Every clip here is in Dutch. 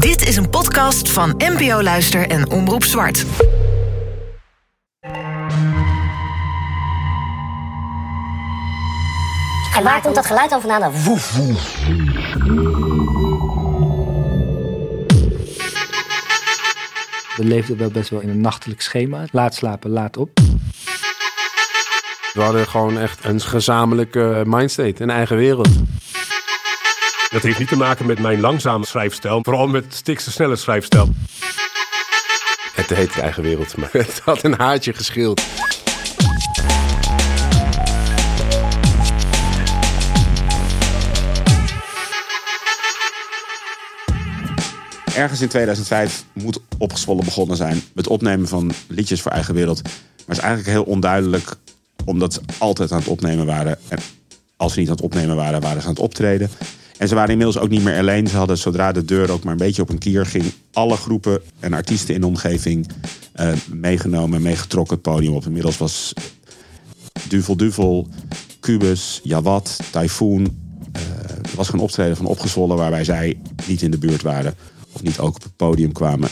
Dit is een podcast van NPO Luister en Omroep Zwart. En waar komt dat geluid dan vandaan? Woef, woef. We leefden wel best wel in een nachtelijk schema. Laat slapen, laat op. We hadden gewoon echt een gezamenlijke mindstate, een eigen wereld. Dat heeft niet te maken met mijn langzame schrijfstijl, vooral met Stikse snelle schrijfstijl. Het heet de eigen wereld, maar het had een haartje geschild. Ergens in 2005 moet opgezwollen begonnen zijn. Met opnemen van liedjes voor eigen wereld. Maar het is eigenlijk heel onduidelijk, omdat ze altijd aan het opnemen waren. En als ze niet aan het opnemen waren, waren ze aan het optreden. En ze waren inmiddels ook niet meer alleen. Ze hadden zodra de deur ook maar een beetje op een kier ging, alle groepen en artiesten in de omgeving uh, meegenomen, meegetrokken het podium op. Inmiddels was Duvel Duvel, Cubus, Jawad, Typhoon. Uh, er was geen optreden van opgezwollen waarbij zij niet in de buurt waren of niet ook op het podium kwamen.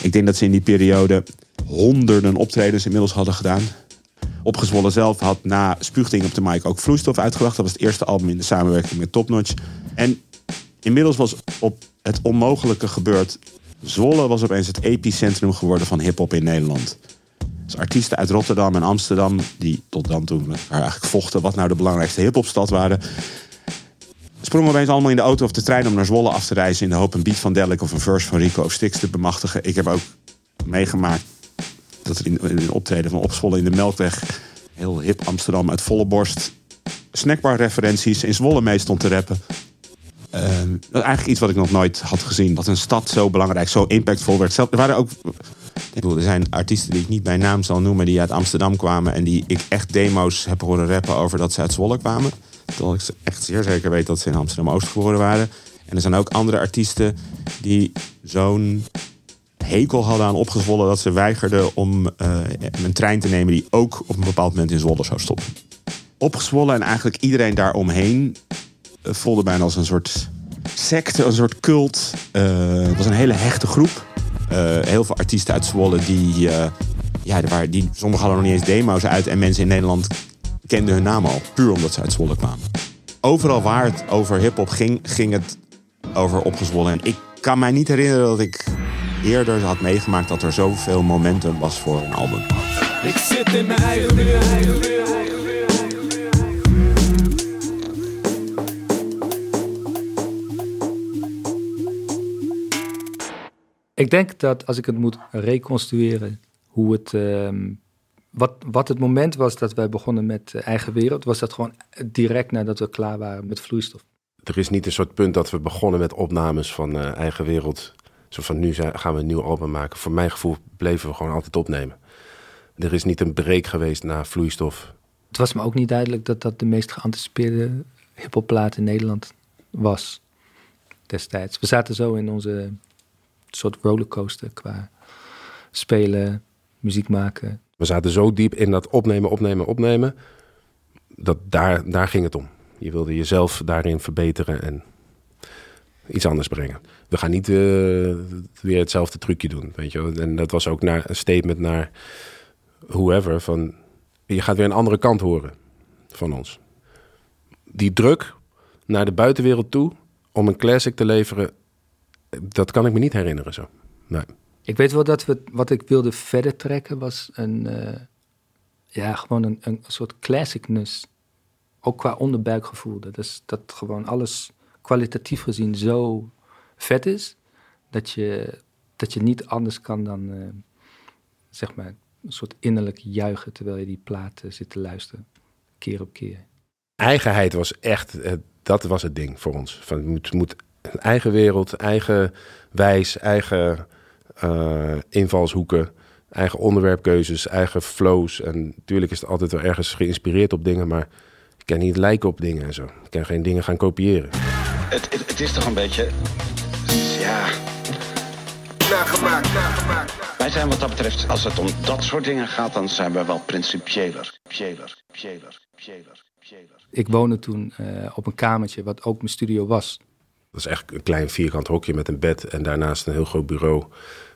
Ik denk dat ze in die periode honderden optredens inmiddels hadden gedaan. Opgezwollen zelf had na Spuugding op de mic ook Vloeistof uitgebracht. Dat was het eerste album in de samenwerking met Topnotch. En inmiddels was op het onmogelijke gebeurd. Zwolle was opeens het epicentrum geworden van hip-hop in Nederland. Dus artiesten uit Rotterdam en Amsterdam, die tot dan toe eigenlijk vochten wat nou de belangrijkste hip-hopstad waren, sprongen opeens allemaal in de auto of de trein om naar Zwolle af te reizen in de hoop een beat van Delic of een verse van Rico of Stix te bemachtigen. Ik heb ook meegemaakt dat er in, een optreden van Opzwolle in de Melkweg heel hip Amsterdam uit volle borst snackbar referenties in Zwolle mee stond te rappen. Uh, dat is eigenlijk iets wat ik nog nooit had gezien. Dat een stad zo belangrijk, zo impactvol werd. Er waren ook. Ik bedoel, er zijn artiesten die ik niet bij naam zal noemen, die uit Amsterdam kwamen en die ik echt demo's heb horen rappen over dat ze uit Zwolle kwamen. Terwijl ik echt zeer zeker weet dat ze in Amsterdam Oost geboren waren. En er zijn ook andere artiesten die zo'n hekel hadden aan opgezwollen dat ze weigerden om uh, een trein te nemen die ook op een bepaald moment in Zwolle zou stoppen. Opgezwollen en eigenlijk iedereen daaromheen uh, voelde bijna als een soort secte, een soort cult. Uh, het was een hele hechte groep. heel veel artiesten uit Zwolle die, ja, die sommigen hadden nog niet eens demo's uit en mensen in Nederland kenden hun naam al, puur omdat ze uit Zwolle kwamen. Overal waar het over hip-hop ging, ging het over opgezwollen. En ik kan mij niet herinneren dat ik eerder had meegemaakt dat er zoveel momentum was voor een album. Ik zit in mijn eigen wereld. Ik denk dat als ik het moet reconstrueren, hoe het uh, wat, wat het moment was dat wij begonnen met Eigen Wereld, was dat gewoon direct nadat we klaar waren met vloeistof. Er is niet een soort punt dat we begonnen met opnames van uh, Eigen Wereld. Zo van nu gaan we een nieuw album maken. Voor mijn gevoel bleven we gewoon altijd opnemen. Er is niet een break geweest na vloeistof. Het was me ook niet duidelijk dat dat de meest geanticipeerde hiphopplaat in Nederland was destijds. We zaten zo in onze soort rollercoaster qua spelen, muziek maken. We zaten zo diep in dat opnemen, opnemen, opnemen. Dat daar, daar ging het om. Je wilde jezelf daarin verbeteren en iets anders brengen. We gaan niet uh, weer hetzelfde trucje doen, weet je En dat was ook naar, een statement naar whoever van... je gaat weer een andere kant horen van ons. Die druk naar de buitenwereld toe om een classic te leveren... dat kan ik me niet herinneren zo. Nee. Ik weet wel dat we, wat ik wilde verder trekken was een, uh, ja, gewoon een, een soort classicness. Ook qua onderbuikgevoel. Dat, is, dat gewoon alles kwalitatief gezien zo vet is, dat je, dat je niet anders kan dan, uh, zeg maar, een soort innerlijk juichen terwijl je die platen zit te luisteren, keer op keer. Eigenheid was echt, dat was het ding voor ons. Van, het moet, moet een eigen wereld, eigen wijs, eigen invalshoeken, eigen onderwerpkeuzes, eigen flows. En natuurlijk is het altijd wel ergens geïnspireerd op dingen, maar ik kan niet lijken op dingen en zo. Ik kan geen dingen gaan kopiëren. Het, het, het is toch een beetje, ja... Nagemaakt, nagemaakt. Wij zijn wat dat betreft, als het om dat soort dingen gaat, dan zijn we wel principieler. Pieler, pieler, pieler, pieler. Ik woonde toen uh, op een kamertje, wat ook mijn studio was. Dat is echt een klein vierkant hokje met een bed en daarnaast een heel groot bureau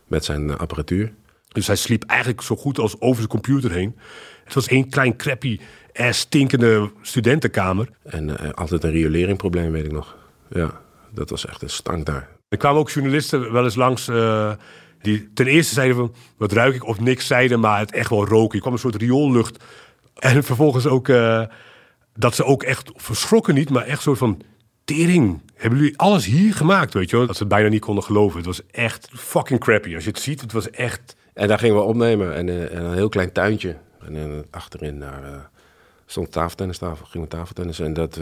met zijn eh, apparatuur. Dus hij sliep eigenlijk zo goed als over de computer heen. Het was één klein crappy, eh, stinkende studentenkamer. En eh, altijd een rioleringprobleem, weet ik nog. Ja, dat was echt een stank daar. Er kwamen ook journalisten wel eens langs eh, die ten eerste zeiden van... wat ruik ik of niks zeiden, maar het echt wel roken. Er kwam een soort rioollucht. En vervolgens ook eh, dat ze ook echt verschrokken niet, maar echt soort van... Tering, hebben jullie alles hier gemaakt, weet je wel? Dat ze het bijna niet konden geloven. Het was echt fucking crappy. Als je het ziet, het was echt... En daar gingen we opnemen. En, eh, en een heel klein tuintje. En achterin daar stond een tafeltennistafel. Gingen we tafeltennissen. En dat...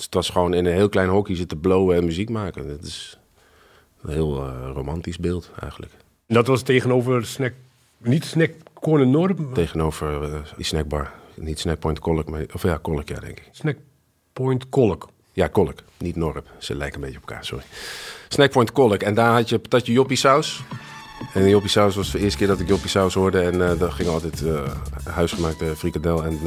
dus het was gewoon in een heel klein hokje zitten blowen en muziek maken. Dat is een heel eh, romantisch beeld eigenlijk. En dat was tegenover snack... Niet snack Corner Noord, maar Tegenover eh, die snackbar. Niet Snackpoint Kolk, maar... Of ja, Kolk, ja, denk ik. snack Point Kolk. Ja, Kolk. Niet Norp. Ze lijken een beetje op elkaar, sorry. Snackpoint Kolk. En daar had je patatje joppie saus. En die joppie saus was de eerste keer dat ik joppie saus hoorde. En uh, daar ging altijd huisgemaakte frikandel en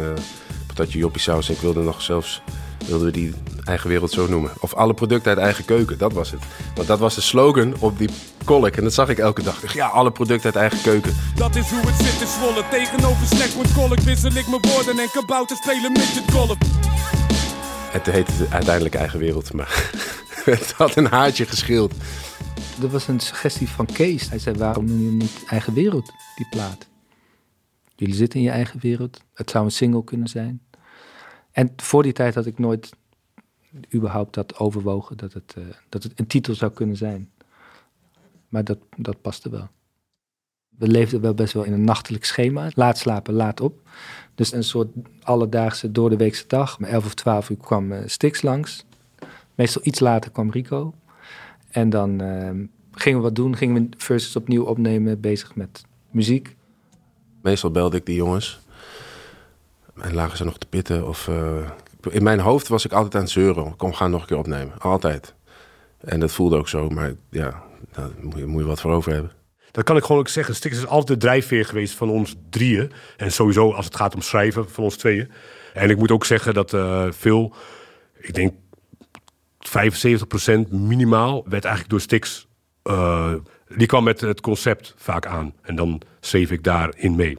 patatje joppie saus. En ik wilde nog zelfs... Wilden we die eigen wereld zo noemen. Of alle producten uit eigen keuken, dat was het. Want dat was de slogan op die kolk. En dat zag ik elke dag. Ja, alle producten uit eigen keuken. Dat is hoe het zit in Zwolle. Tegenover Snackpoint Kolk wissel ik mijn woorden en kabouter spelen midget golf. Het heette uiteindelijk eigen wereld, maar het had een haartje geschild. Dat was een suggestie van Kees. Hij zei, waarom noem je hem niet eigen wereld, die plaat? Jullie zitten in je eigen wereld. Het zou een single kunnen zijn. En voor die tijd had ik nooit überhaupt dat overwogen dat het, eh, dat het een titel zou kunnen zijn. Maar dat, dat paste wel. We leefden wel best wel in een nachtelijk schema. Laat slapen, laat op. Dus een soort alledaagse door de weekse dag. Om 11 of 12 uur kwam eh, Stix langs. Meestal iets later kwam Rico. En dan ehm, gingen we wat doen. Gingen we verses opnieuw opnemen. Bezig met muziek. Meestal belde ik die jongens. En lagen ze nog te pitten. Of, eh, in mijn hoofd was ik altijd aan het zeuren. Kom, ga nog een keer opnemen. Altijd. En dat voelde ook zo. Maar ja, daar moet je, moet je wat voor over hebben. Dat kan ik gewoon ook zeggen. Stix is altijd de drijfveer geweest van ons drieën. En sowieso als het gaat om schrijven van ons tweeën. En ik moet ook zeggen dat eh veel, ik denk 75% minimaal, werd eigenlijk door Stix. eh, die kwam met het concept vaak aan. En dan schreef ik daarin mee.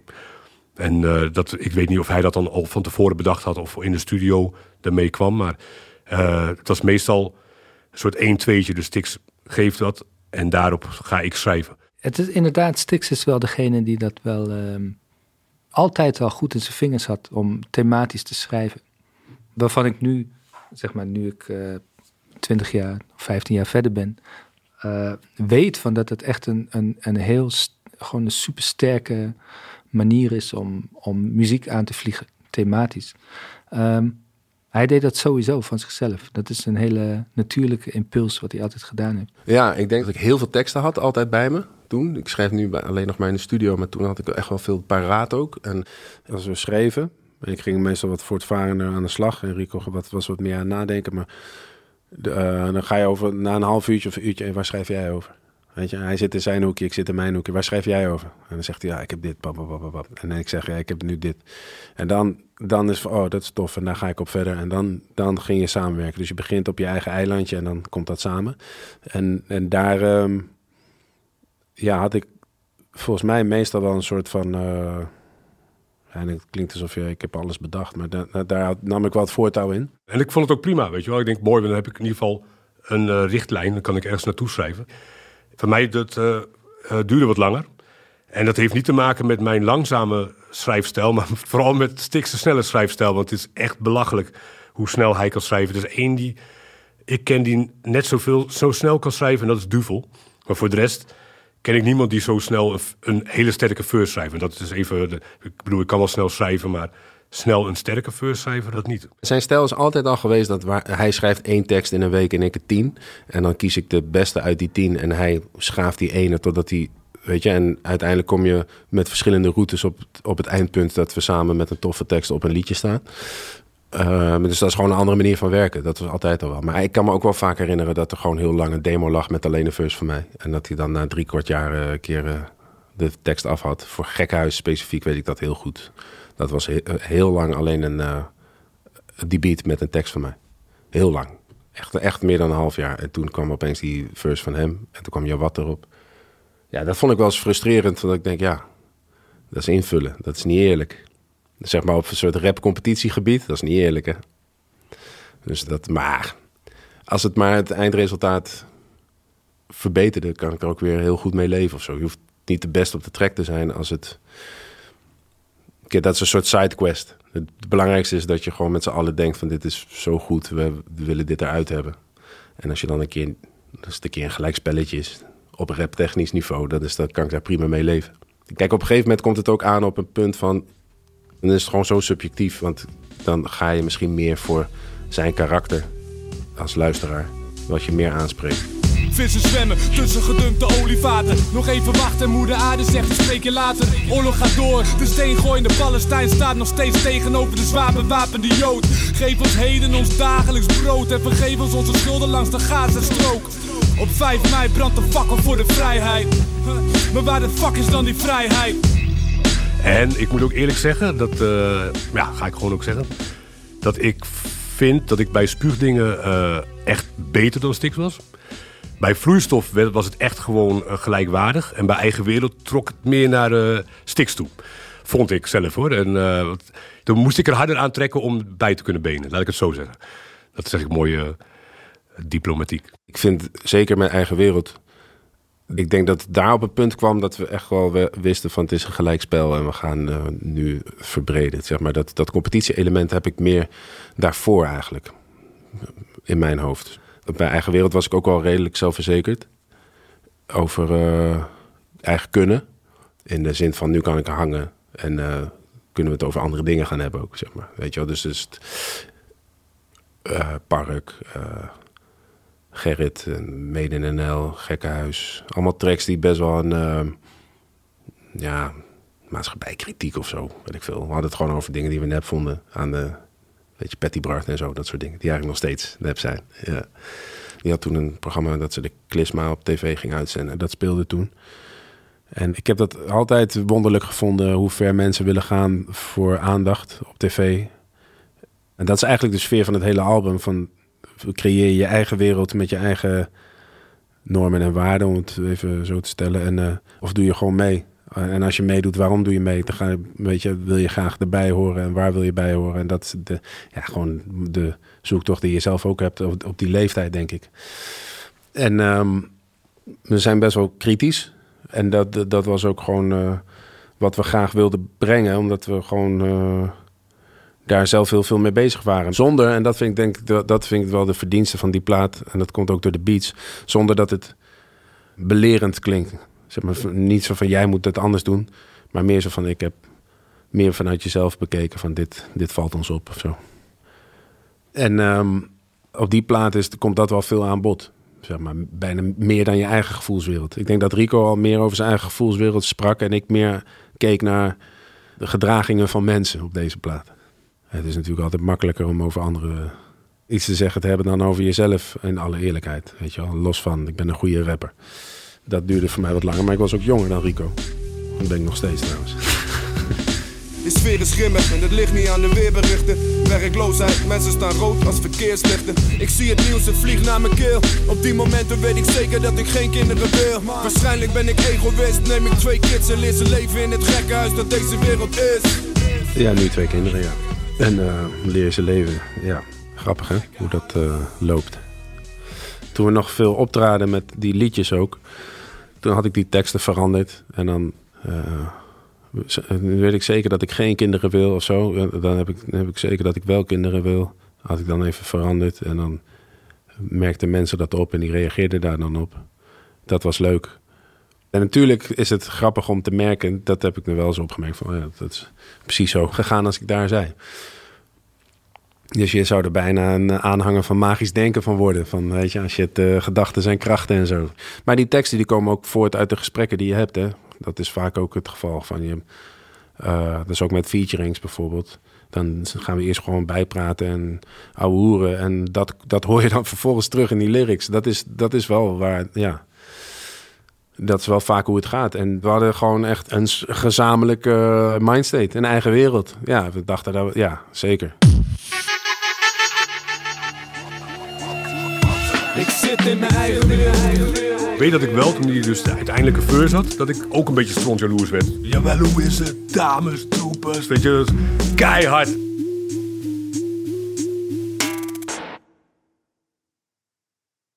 En eh, dat, ik weet niet of hij dat dan al van tevoren bedacht had of in de studio ermee kwam. Maar eh, het was meestal een soort 1-2'tje. Dus Stix geeft dat en daarop ga ik schrijven. Het is inderdaad, Stix is wel degene die dat wel ehm, altijd wel goed in zijn vingers had om thematisch te schrijven. Waarvan ik nu, zeg maar, nu ik eh 20 jaar, 15 jaar verder ben, weet van dat het echt een, een, een heel, gewoon een supersterke manier is om, om muziek aan te vliegen, thematisch. Ehm, hij deed dat sowieso van zichzelf. Dat is een hele natuurlijke impuls wat hij altijd gedaan heeft. Ja, ik denk dat ik heel veel teksten had altijd bij me toen. Ik schrijf nu alleen nog maar in de studio, maar toen had ik echt wel veel paraat ook. En als we schreven, en ik ging meestal wat voortvarender aan de slag. En Rico wat, was wat meer aan nadenken. Maar eh, dan ga je over, na een half uurtje of een uurtje, "Hey, waar schrijf jij over? Weet hij zit in zijn hoekje, ik zit in mijn hoekje. Waar schrijf jij over? En dan zegt hij, ja, ik heb dit, pap, pap, pap. En ik zeg, ja, ik heb nu dit. En dan, dan is van, oh, dat is tof. En daar ga ik op verder. En dan, dan ging je samenwerken. Dus je begint op je eigen eilandje en dan komt dat samen. En, en daar ehm, ja, had ik volgens mij meestal wel een soort van... eh, en het klinkt alsof je, ik heb alles bedacht. Maar da- da- daar nam ik het voortouw in. En ik vond het ook prima, weet je wel. Ik denk, mooi, dan heb ik in ieder geval een eh, richtlijn. Dan kan ik ergens naartoe schrijven. Voor mij dat, eh, eh, duurde wat langer. En dat heeft niet te maken met mijn langzame schrijfstijl... maar vooral met Stix' snelle schrijfstijl. Want het is echt belachelijk hoe snel hij kan schrijven. Is één die ik ken die net zoveel, zo snel kan schrijven... en dat is Duvel. Maar voor de rest ken ik niemand die zo snel een, hele sterke verse schrijft. En dat is even... Ik bedoel, ik kan wel snel schrijven, maar... Snel een sterke schrijven, dat niet. Zijn stijl is altijd al geweest dat waar, hij schrijft één tekst in een week en ik er tien. En dan kies ik de beste uit die tien en hij schaaft die ene totdat hij... Weet je, en uiteindelijk kom je met verschillende routes op, op het eindpunt... dat we samen met een toffe tekst op een liedje staan. Uh, dus dat is gewoon een andere manier van werken. Dat was altijd al wel. Maar ik kan me ook wel vaak herinneren dat er gewoon heel lang een demo lag met alleen een verse van mij. En dat hij dan na drie kwart jaar een keer uh, de tekst af had. Voor Gekhuis specifiek weet ik dat heel goed. Dat was he heel lang alleen een uh, die beat met een tekst van mij. Heel lang. Echt, echt meer dan een half jaar. En toen kwam opeens die verse van hem. En toen kwam Jawat erop. Ja, dat vond ik wel eens frustrerend. Want ik denk, ja, dat is invullen. Dat is niet eerlijk. Zeg maar op een soort rap-competitiegebied. Dat is niet eerlijk, hè. Dus dat, maar als het maar het eindresultaat verbeterde, kan ik er ook weer heel goed mee leven of zo. Je hoeft niet de beste op de track te zijn als het. Dat is een soort sidequest. Het belangrijkste is dat je gewoon met z'n allen denkt van dit is zo goed, we, willen dit eruit hebben. En als je dan een keer, als het een keer een gelijk spelletje is, op rap technisch niveau, dan, is dat, kan ik daar prima mee leven. Kijk, op een gegeven moment komt het ook aan op een punt van, dan is het gewoon zo subjectief, want dan ga je misschien meer voor zijn karakter als luisteraar, wat je meer aanspreekt. Vissen zwemmen tussen gedumpte olievaten. Nog even wachten, moeder aarde zegt we spreken later. Oorlog gaat door, de steengooiende Palestijn staat nog steeds tegenover de zwaar bewapende Jood. Geef ons heden ons dagelijks brood en vergeef ons onze schulden langs de Gazastrook. Op 5 mei brandt de fakkel voor de vrijheid. Maar waar de fuck is dan die vrijheid? En ik moet ook eerlijk zeggen, dat uh, ja, ga ik gewoon ook zeggen, dat ik vind dat ik bij spuugdingen uh, echt beter dan Stix was. Bij vloeistof was het echt gewoon uh, gelijkwaardig. En bij eigen wereld trok het meer naar uh, Stix toe. Vond ik zelf hoor. En toen moest ik er harder aan trekken om bij te kunnen benen. Laat ik het zo zeggen. Dat zeg ik mooi diplomatiek. Ik vind zeker mijn eigen wereld ik denk dat daar op het punt kwam dat we echt wel wisten van het is een gelijkspel en we gaan nu verbreden. Zeg maar dat, dat competitie-element heb ik meer daarvoor eigenlijk in mijn hoofd. Bij eigen wereld was ik ook wel redelijk zelfverzekerd over uh, eigen kunnen. In de zin van nu kan ik er hangen en uh, kunnen we het over andere dingen gaan hebben ook, zeg maar. Weet je wel, dus, dus park, Gerrit, Made in NL, Gekkenhuis. Allemaal tracks die best wel een ja, maatschappijkritiek of zo, weet ik veel. We hadden het gewoon over dingen die we nep vonden aan de, weet Patty Bart en zo, dat soort dingen. Die eigenlijk nog steeds nep zijn. Ja. Die had toen een programma dat ze de Klisma op tv ging uitzenden. Dat speelde toen. En ik heb dat altijd wonderlijk gevonden hoe ver mensen willen gaan voor aandacht op tv. En dat is eigenlijk de sfeer van het hele album. Van creëer je eigen wereld met je eigen normen en waarden, om het even zo te stellen. En, uh, of doe je gewoon mee? En als je meedoet, waarom doe je mee? Dan ga weet je, wil je graag erbij horen en waar wil je bij horen? En dat is de, ja, gewoon de zoektocht die je zelf ook hebt op, op die leeftijd, denk ik. En um, we zijn best wel kritisch. En dat, dat was ook gewoon uh, wat we graag wilden brengen, omdat we gewoon. Uh, daar zelf heel veel mee bezig waren. Zonder, en dat vind ik denk ik, dat vind ik wel de verdienste van die plaat. En dat komt ook door de beats. Zonder dat het belerend klinkt. Zeg maar, niet zo van jij moet het anders doen. Maar meer zo van ik heb meer vanuit jezelf bekeken van dit, dit valt ons op of zo. En um, op die plaat is, komt dat wel veel aan bod. Zeg maar, bijna meer dan je eigen gevoelswereld. Ik denk dat Rico al meer over zijn eigen gevoelswereld sprak. En ik meer keek naar de gedragingen van mensen op deze plaat. Het is natuurlijk altijd makkelijker om over anderen iets te zeggen te hebben dan over jezelf. In alle eerlijkheid. Weet je wel, los van, ik ben een goede rapper. Dat duurde voor mij wat langer, maar ik was ook jonger dan Rico. Dat ben ik nog steeds trouwens. De sfeer is grimmig en het ligt niet aan de weerberichten. Werkloosheid, mensen staan rood als verkeerslichten. Ik zie het nieuws, het vliegt naar mijn keel. Op die momenten weet ik zeker dat ik geen kinderen wil. Waarschijnlijk ben ik egoïst, neem ik twee kids en leer ze leven in het gekkenhuis dat deze wereld is. Ja, nu twee kinderen, ja. En uh, leer ze leven. Ja, grappig hè, hoe dat uh, loopt. Toen we nog veel optraden met die liedjes ook, toen had ik die teksten veranderd. En dan uh, weet ik zeker dat ik geen kinderen wil of zo. Dan heb ik, dan heb ik zeker dat ik wel kinderen wil. Had ik dan even veranderd. En dan merkten mensen dat op en die reageerden daar dan op. Dat was leuk. En natuurlijk is het grappig om te merken, dat heb ik nu wel eens opgemerkt, van ja, dat is precies zo gegaan als ik daar zei. Dus je zou er bijna een aanhanger van magisch denken van worden. Van, weet je, als je het uh, gedachten zijn krachten en zo. Maar die teksten die komen ook voort uit de gesprekken die je hebt. Hè? Dat is vaak ook het geval van je. Uh, dus ook met featurings bijvoorbeeld. Dan gaan we eerst gewoon bijpraten en ouwe hoeren. En dat, dat hoor je dan vervolgens terug in die lyrics. Dat is, dat is wel waar, ja dat is wel vaak hoe het gaat. En we hadden gewoon echt een gezamenlijke mindstate, een eigen wereld. Ja, we dachten dat, ja, zeker. In mijn eigen weer. Ik weet dat ik wel, toen hij dus de uiteindelijke feur zat, dat ik ook een beetje strontjaloers werd. Jawel, hoe is het? Dames, troepers, weet je, dat keihard.